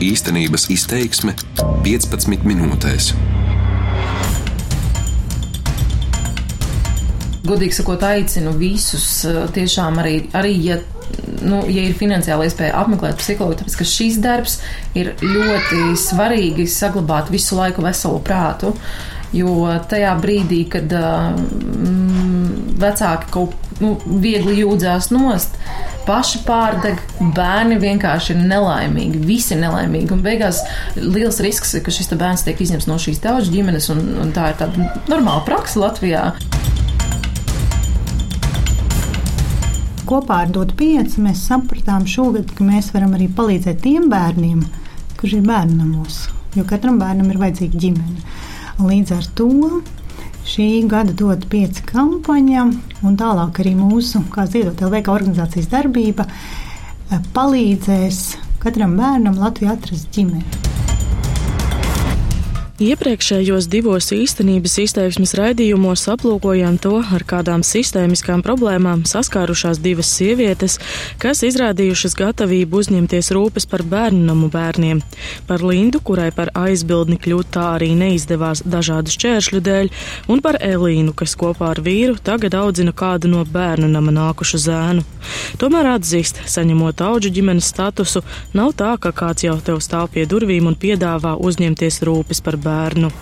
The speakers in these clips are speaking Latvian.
Īstenības izteiksme 15 minūtēs. Godīgi sakot, aicinu visus tiešām arī, arī ja, nu, ja ir finansiāla iespēja apmeklēt psihologu, tāpēc ka šis darbs ir ļoti svarīgi saglabāt visu laiku veselu prātu. Jo tajā brīdī, kad mm, vecāki kaut nu, viegli jūdzās nost, paši pārdeg, bērni vienkārši ir nelaimīgi, visi ir nelaimīgi. Un beigās liels risks, ka šis bērns tiek izņemts no šīs daudz ģimenes, un, un tā ir tāda normāla praksa Latvijā. Kopā ar Dotu 5 mēs sapratām šogad, ka mēs varam arī palīdzēt tiem bērniem, kurš ir bērnamos, jo katram bērnam ir vajadzīga ģimene. Līdz ar to šī gada dod pieci kampaņa un tālāk arī mūsu, kā ziedot LVK organizācijas darbība, palīdzēs katram bērnam Latvijā atrast ģimeni. Iepriekšējos divos īstenības izteiksmes raidījumos aplūkojām to, ar kādām sistēmiskām problēmām saskārušās divas sievietes, kas izrādījušas gatavību uzņemties rūpes par bērnu namu bērniem. Par Lindu, kurai par aizbildni kļūt tā arī neizdevās dažādu šķēršļu dēļ, un par Elīnu, kas kopā ar vīru tagad audzina kādu no bērnu nama nākušu zēnu. Tomēr atzīst, saņemot auģu ģimenes statusu, nav tā, ka kāds jau tev stāv pie durvīm un piedāvā uzņemties rūpes par bērnu bērnu.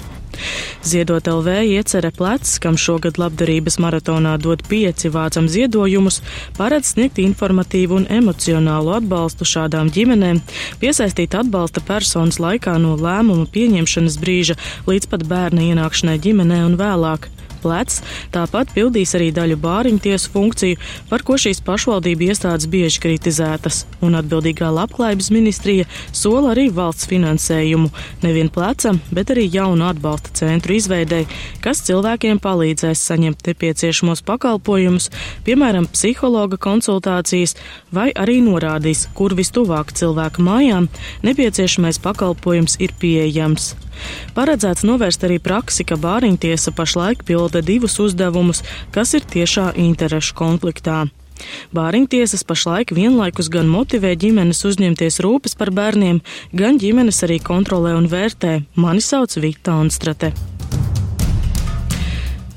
Ziedot LV iecerē plecs, kam šogad labdarības maratonā dod pieci vācam ziedojumus, paredz sniegt informatīvu un emocionālu atbalstu šādām ģimenēm, piesaistīt atbalsta personas laikā no lēmumu pieņemšanas brīža līdz pat bērna ienākšanai ģimenē un vēlāk plecs, tāpat pildīs arī daļu bāriņu tiesu funkciju, par ko šīs pašvaldību iestādes bieži kritizētas, un atbildīgā labklājības ministrija sola arī valsts finansējumu. Nevien plecam, bet arī jaunu atbalsta centru izveidēji, kas cilvēkiem palīdzēs saņemt nepieciešamos pakalpojumus, piemēram, psihologa konsultācijas, vai arī norādīs, kur vistuvāk cilvēku mājām nepieciešamais pakalpojums ir pieejams. Paredzēts novērst arī praksi, ka bāriņtiesa pašlaik pilda divus uzdevumus, kas ir tiešā interešu konfliktā. Bāriņtiesas pašlaik vienlaikus gan motivē ģimenes uzņemties rūpes par bērniem, gan ģimenes arī kontrolē un vērtē. Mani sauc Vita Onstrate.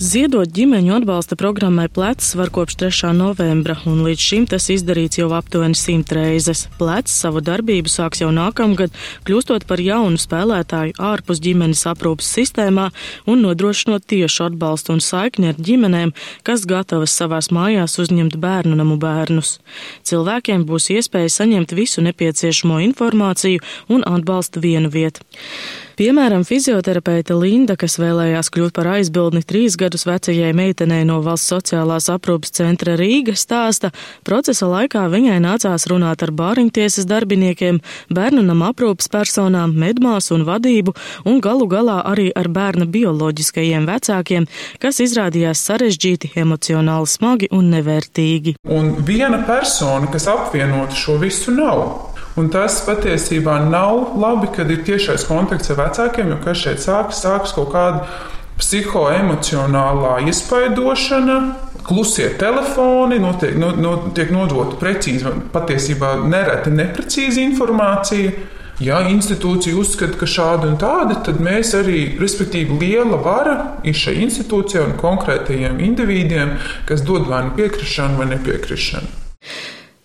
Ziedot ģimeņu atbalsta programmai Plecs var kopš 3. novembra, un līdz šim tas izdarīts jau aptuveni simt reizes. Plecs savu darbību sāks jau nākamgad, kļūstot par jaunu spēlētāju ārpus ģimenes aprūpas sistēmā un nodrošinot tiešu atbalstu un saikni ar ģimenēm, kas gatavas savās mājās uzņemt bērnu namu bērnus. Cilvēkiem būs iespēja saņemt visu nepieciešamo informāciju un atbalstu vienu vietu. Piemēram, fizioterapeite Linda, kas vēlējās kļūt par aizbildni trīs gadus vecajai meitenei no valsts sociālās aprūpas centra Rīga, stāsta, procesa laikā viņai nācās runāt ar bāriņtiesas darbiniekiem, bērnu nam aprūpas personām, medmās un vadību, un galu galā arī ar bērna bioloģiskajiem vecākiem, kas izrādījās sarežģīti, emocionāli smagi un nevērtīgi. Un viena persona, kas apvienota šo visu, nav. Un tas patiesībā nav labi, kad ir tiešais kontakts ar vecākiem, jo kas šeit sākas, sākas kaut kāda psihoemocionālā iespaidošana, klusie telefoni, notiek, no, no, tiek nodota precīzi, patiesībā nereti neprecīza informācija. Ja institūcija uzskata, ka šāda un tāda, tad mēs arī, respektīvi, liela vara ir šai institūcijai un konkrētajiem individiem, kas dod vai nu piekrišanu vai nepiekrišanu.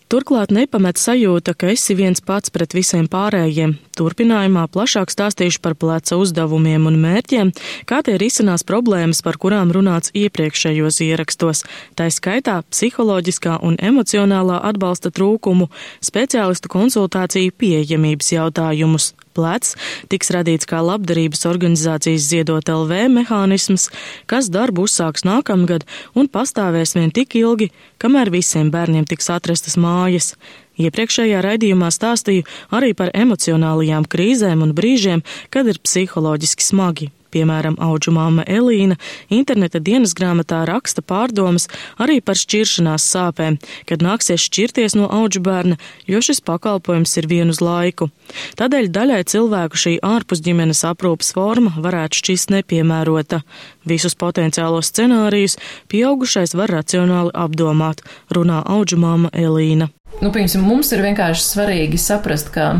Turklāt nepamet sajūta, ka esi viens pats pret visiem pārējiem. Turpinājumā plašāk stāstīšu par pleca uzdevumiem un mērķiem, kā tie risinās problēmas, par kurām runāts iepriekšējos ierakstos, tā skaitā psiholoģiskā un emocionālā atbalsta trūkumu, speciālistu konsultāciju pieejamības jautājumus. Plecs tiks radīts kā labdarības organizācijas ziedot LV mehānisms, kas darbu uzsāks nākamgad un pastāvēs vien tik ilgi, kamēr visiem bērniem tiks atrastas mājas. Iepriekšējā raidījumā stāstīju arī par emocionālajām krīzēm un brīžiem, kad ir psiholoģiski smagi. Piemēram, auģu māma Elīna interneta dienas grāmatā raksta pārdomas arī par šķiršanās sāpēm, kad nāksies šķirties no auģu bērna, jo šis pakalpojums ir vien uz laiku. Tādēļ daļai cilvēku šī ārpusģimenes aprūpas forma varētu šķist nepiemērota. Visus potenciālos scenārijus pieaugušais var racionāli apdomāt, runā auģu māma Elīna. Nu, piemēram, mums ir vienkārši svarīgi saprast, ka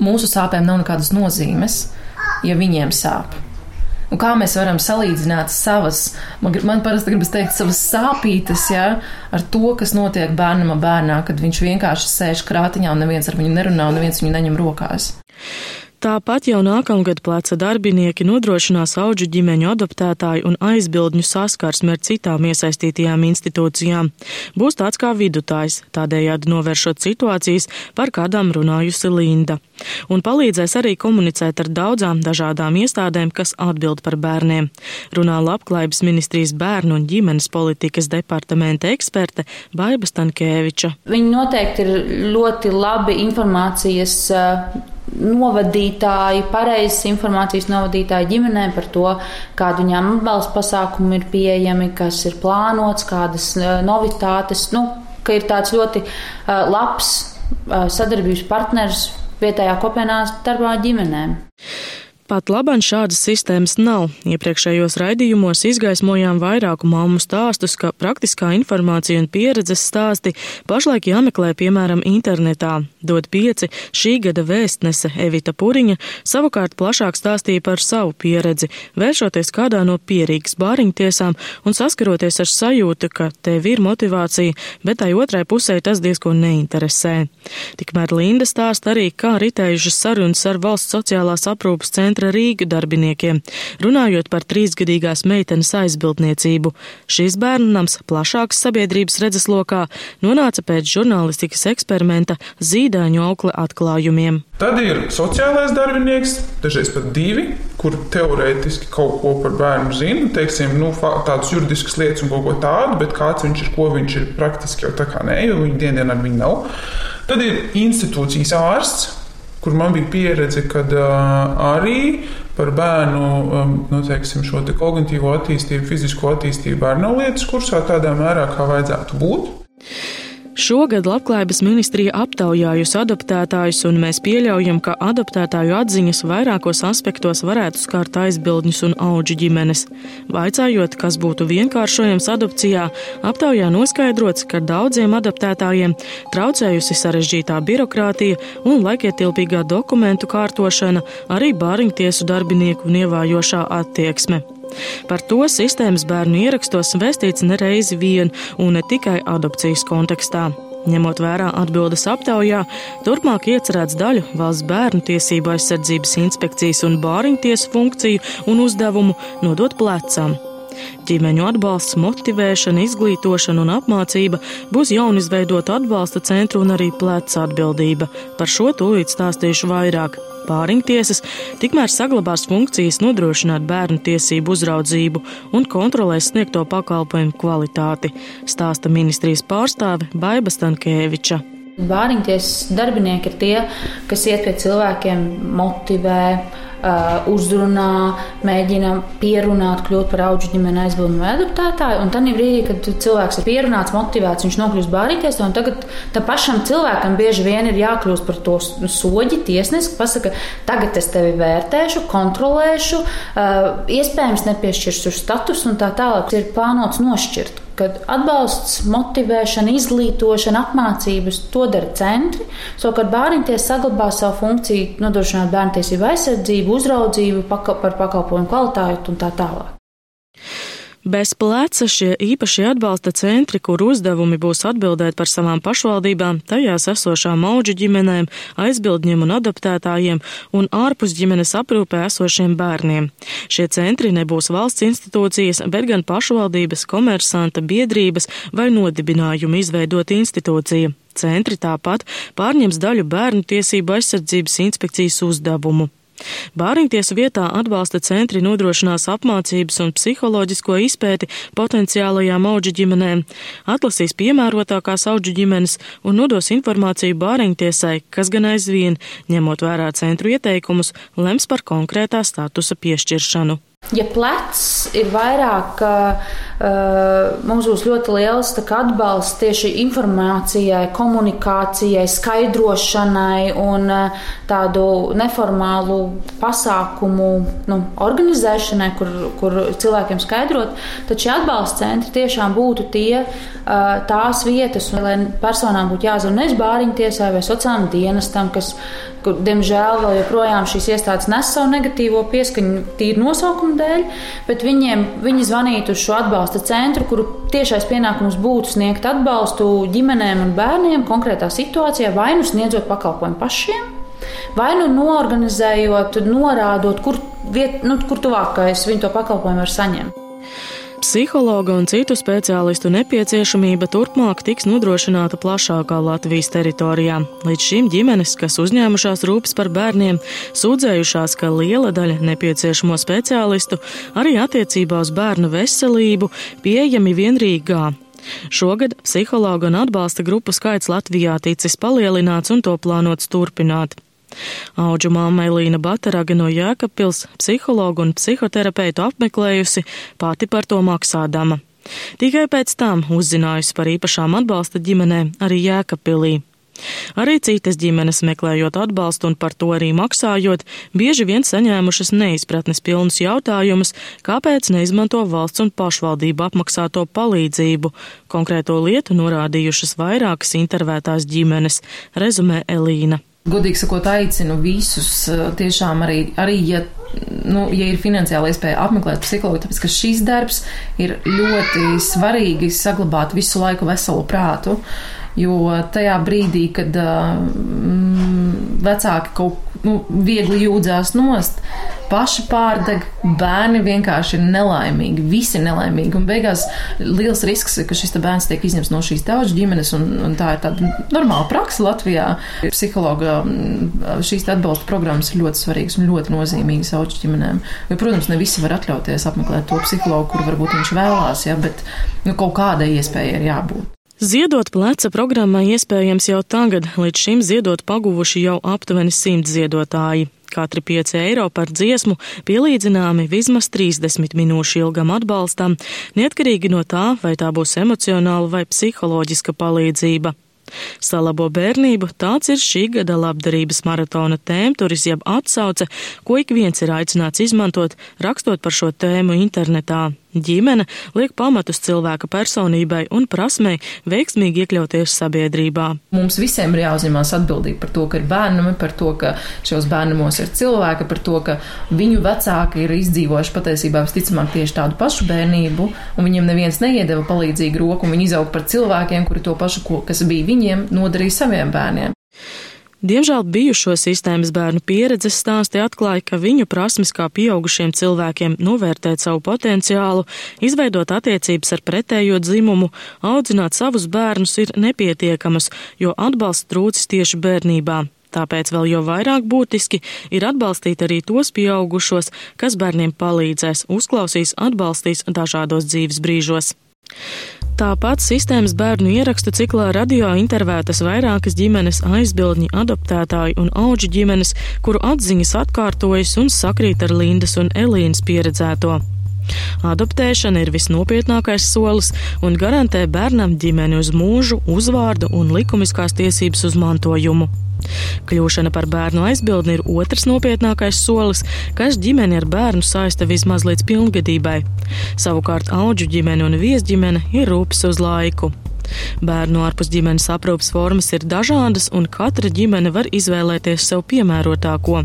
mūsu sāpēm nav nekādas nozīmes, ja viņiem sāp. Un kā mēs varam salīdzināt savas, man, man parasti gribas teikt, savas sāpītes, ja, ar to, kas notiek bērnam bērnā, kad viņš vienkārši sēž krātiņā un neviens ar viņu nerunā un neviens viņu neņem rokās. Tāpat jau nākamgad pleca darbinieki nodrošinās auģu ģimeņu adoptētāju un aizbildņu saskarsmi ar citām iesaistītajām institūcijām. Būs tāds kā vidutājs, tādējādi novēršot situācijas, par kādām runājusi Linda. Un palīdzēs arī komunicēt ar daudzām dažādām iestādēm, kas atbild par bērniem. Runā Labklājības ministrijas bērnu un ģimenes politikas departamenta eksperte Baiba Stankēviča. Viņi noteikti ir ļoti labi informācijas novadītāji, pareizas informācijas novadītāji ģimenēm par to, kādu viņām atbalsta pasākumi ir pieejami, kas ir plānots, kādas novitātes. Nu, ka ir tāds ļoti uh, labs uh, sadarbības partners vietējā kopienā darbā ģimenēm. Pat labam šādas sistēmas nav. Iepriekšējos raidījumos izgaismojām vairāku mammu stāstus, ka praktiskā informācija un pieredzes stāsti pašlaik jāmeklē piemēram internetā. Dod pieci šī gada vēstnese Evita Puriņa savukārt plašāk stāstīja par savu pieredzi, vēršoties kādā no pierīgas bāriņtiesām un saskaroties ar sajūtu, ka tev ir motivācija, bet tai otrai pusē tas diezko neinteresē. Tikmēr Linda stāsta arī, kā ritējušas sarunas ar valsts sociālās aprūpas centra centra Rīga darbiniekiem, runājot par trīsgadīgās meitenes aizbildniecību. Šis bērnams plašākas sabiedrības redzeslokā nonāca pēc žurnālistikas eksperimenta zīdaiņu aukle atklājumiem. Tad ir sociālais darbinieks, dažreiz pat divi, kur teorētiski kaut ko par bērnu zina, teiksim, nu, tādas juridiskas lietas un kaut ko tādu, bet kāds viņš ir, ko viņš ir praktiski jau tā kā nē, jo viņa dienā ar viņu nav. Tad ir institūcijas ārsts, kur man bija pieredze, kad uh, arī par bērnu um, nu, teiksim, šo te kognitīvo attīstību, fizisko attīstību arī nav lietas kursā tādā mērā, kā vajadzētu būt. Šogad Labklājības ministrija aptaujājusi adoptētājus, un mēs pieļaujam, ka adoptētāju atziņas vairākos aspektos varētu skart aizbildņus un auģu ģimenes. Vaicājot, kas būtu vienkāršojams adopcijā, aptaujā noskaidrots, ka daudziem adoptētājiem traucējusi sarežģītā birokrātija un laikietilpīgā dokumentu kārtošana, arī bāriņtiesu darbinieku un ievājošā attieksme. Par to sistēmas bērnu ierakstos vēstīts nereizi vien un ne tikai adopcijas kontekstā. Ņemot vērā atbildes aptaujā, turpmāk iecerēts daļu valsts bērnu tiesību aizsardzības inspekcijas un bāriņtiesu funkciju un uzdevumu nodot plecam. Ģimeņu atbalsts, motivēšana, izglītošana un apmācība būs jaunizveidota atbalsta centra un arī pleca atbildība. Par šo tūlīt stāstīšu vairāk pāriņtiesas tikmēr saglabās funkcijas nodrošināt bērnu tiesību uzraudzību un kontrolēs sniegto pakalpojumu kvalitāti, stāsta ministrijas pārstāve Baiba Stankēviča. Bāriņtiesas darbinieki ir tie, kas iet pie cilvēkiem, motivē, uzrunā, mēģina pierunāt, kļūt par augu ģimeni aizbildņu adaptētāju. Un tad brīdī, kad cilvēks ir pierunāts, motivēts, viņš nokļūst bārīties, tagad tam pašam cilvēkam bieži vien ir jākļūst par to soģi, tiesnesi, pasaka, tagad es tevi vērtēšu, kontrolēšu, uh, iespējams nepiešķiršu statusu un tā tālāk. Ir plānots nošķirt kad atbalsts, motivēšana, izglītošana, apmācības to dara centri. Savukārt bērnties saglabā savu funkciju, nodrošināt bērnu tiesību aizsardzību, uzraudzību paka par pakalpojumu kvalitāti un tā tālāk. Bez pleca šie īpašie atbalsta centri, kur uzdevumi būs atbildēt par savām pašvaldībām, tajās esošām auģu ģimenēm, aizbildņiem un adaptētājiem un ārpus ģimenes aprūpē esošiem bērniem. Šie centri nebūs valsts institūcijas, bet gan pašvaldības, komersanta, biedrības vai nodibinājuma izveidot institūcija. Centri tāpat pārņems daļu bērnu tiesību aizsardzības inspekcijas uzdevumu. Bāriņtiesu vietā atbalsta centri nodrošinās apmācības un psiholoģisko izpēti potenciālajām auģu ģimenēm, atlasīs piemērotākās auģu ģimenes un nodos informāciju bāriņtiesai, kas gan aizvien, ņemot vērā centru ieteikumus, lems par konkrētā statusa piešķiršanu. Ja plecs ir vairāk, uh, mums būs ļoti liels atbalsts tieši informācijai, komunikācijai, skaidrošanai un uh, tādu neformālu pasākumu nu, organizēšanai, kur, kur cilvēkiem skaidrot, tad šie atbalsta centri tiešām būtu tie, uh, tās vietas, lai personām būtu jāzina nevis bāriņtiesai vai sociālajiem dienestam, kas, kur, diemžēl, vēl joprojām šīs iestādes nes savu negatīvo pieskaņu tīri nosaukuma dēļ, bet viņiem, viņi zvanītu uz šo atbalsta centru, kuru tiešais pienākums būtu sniegt atbalstu ģimenēm un bērniem konkrētā situācijā, vai nu sniedzot pakalpojumu pašiem, vai nu norganizējot, norādot, kur, viet, nu, kur tuvākais viņu to pakalpojumu var saņemt. Psihologa un citu speciālistu nepieciešamība turpmāk tiks nodrošināta plašākā Latvijas teritorijā. Līdz šim ģimenes, kas uzņēmušās rūpes par bērniem, sūdzējušās, ka liela daļa nepieciešamo speciālistu arī attiecībā uz bērnu veselību pieejami vien Rīgā. Šogad psihologa un atbalsta grupu skaits Latvijā ticis palielināts un to plānots turpināt. Auģu māma Elīna Bataraga no Jēkabpils psihologu un psihoterapeitu apmeklējusi, pati par to maksādama. Tikai pēc tam uzzinājusi par īpašām atbalsta ģimenēm arī Jēkabpilī. Arī citas ģimenes meklējot atbalstu un par to arī maksājot, bieži vien saņēmušas neizpratnes pilnus jautājumus, kāpēc neizmanto valsts un pašvaldību apmaksāto palīdzību. Konkrēto lietu norādījušas vairākas intervētās ģimenes, rezumē Elīna. Godīgi sakot, aicinu visus eh, tiešām arī, arī ja, nu, ja ir finansiāla iespēja apmeklēt psihologu, tāpēc ka šis darbs ir ļoti svarīgi saglabāt visu laiku veselu prātu. Jo tajā brīdī, kad mm, vecāki kaut nu, viegli jūdzās nost, paši pārdeg, bērni vienkārši ir nelaimīgi, visi nelaimīgi. Un beigās liels risks, ka šis bērns tiek izņemts no šīs daudz ģimenes, un, un tā ir tāda normāla praksa Latvijā. Psihologa šīs atbalsta programmas ir ļoti svarīgas un ļoti nozīmīgas auģu ģimenēm. Jo, protams, ne visi var atļauties apmeklēt to psihologu, kur varbūt viņš vēlās, ja, bet nu, kaut kādai iespējai ir jābūt. Ziedot pleca programmai iespējams jau tagad, līdz šim ziedot paguvuši jau aptuveni simt ziedotāji. Katri 5 eiro par dziesmu pielīdzināmi vismaz 30 minūšu ilgam atbalstam, neatkarīgi no tā, vai tā būs emocionāla vai psiholoģiska palīdzība. Salabo bērnību tāds ir šī gada labdarības maratona tēmturis jeb atsauce, ko ik viens ir aicināts izmantot, rakstot par šo tēmu internetā. Ģimene liek pamatus cilvēka personībai un prasmei veiksmīgi iekļauties sabiedrībā. Mums visiem ir jāuzņemās atbildība par to, ka ir bērnami, par to, ka šos bērnamos ir cilvēki, par to, ka viņu vecāki ir izdzīvojuši patiesībā visticamāk tieši tādu pašu bērnību, un viņiem neviens neiedeva palīdzīgu roku, un viņi izauga par cilvēkiem, kuri to pašu, kas bija viņiem, nodarīja saviem bērniem. Diemžēl bijušo sistēmas bērnu pieredzes stāsti atklāja, ka viņu prasmes kā pieaugušiem cilvēkiem novērtēt savu potenciālu, izveidot attiecības ar pretējo dzimumu, audzināt savus bērnus ir nepietiekamas, jo atbalsts trūcis tieši bērnībā. Tāpēc vēl jau vairāk būtiski ir atbalstīt arī tos pieaugušos, kas bērniem palīdzēs, uzklausīs, atbalstīs dažādos dzīves brīžos. Tāpat sistēmas bērnu ierakstu ciklā radio intervētas vairākas ģimenes aizbildņi, adoptētāji un auģu ģimenes, kuru atziņas atkārtojas un sakrīt ar Lindas un Elīnas pieredzēto. Adoptēšana ir visnopietnākais solis un garantē bērnam ģimeni uz mūžu, uzvārdu un likumiskās tiesības uz mantojumu. Kļūšana par bērnu aizbildni ir otrs nopietnākais solis, kas ģimeni ar bērnu saista vismaz līdz pilngadībai. Savukārt auģu ģimene un viesģimene ir rūpes uz laiku. Bērnu ārpus ģimenes aprūpas formas ir dažādas, un katra ģimene var izvēlēties sev piemērotāko.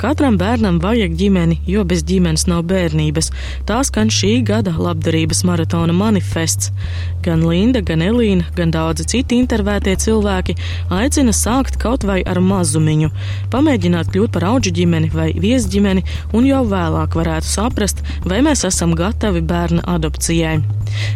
Katram bērnam vajag ģimeni, jo bez ģimenes nav bērnības. Tā skan šī gada labdarības maratona manifests. Gan Linda, gan Elīna, gan daudzi citi intervētie cilvēki aicina sākt kaut vai ar mazumiņu, pamēģināt kļūt par auģu ģimeni vai viesģimeni, un jau vēlāk varētu saprast, vai mēs esam gatavi bērna adopcijai.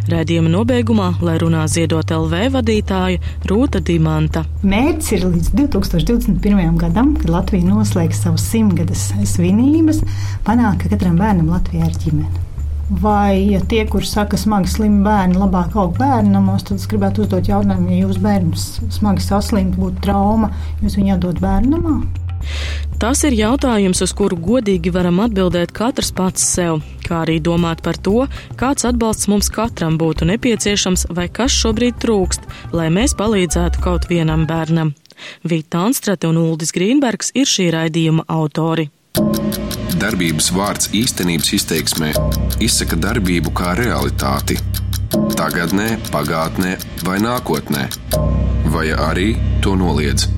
Rēdījuma nobeigumā, lai runā ziedot LV vadītāja Rūta Dimanta. Mērķis ir līdz 2021. gadam, kad Latvija noslēgs savus simtgades svinības, panākt, ka katram bērnam Latvijā ir ģimene. Vai ja tie, kuriem saka, smagi slimi bērni, labāk aug bērnamos, tad es gribētu uzdot jautājumu, ja jūsu bērns smagi saslimtu, būtu trauma, jūs viņu atdot bērnamā? Tas ir jautājums, uz kuru godīgi varam atbildēt katrs pats sev, kā arī domāt par to, kāds atbalsts mums katram būtu nepieciešams vai kas šobrīd trūkst, lai mēs palīdzētu kaut vienam bērnam. Vita Anstrate un Uldis Grīnbergs ir šī raidījuma autori. Darbības vārds īstenības izteiksmē izsaka darbību kā realitāti. Tagatnē, pagātnē vai nākotnē, vai arī to noliedz.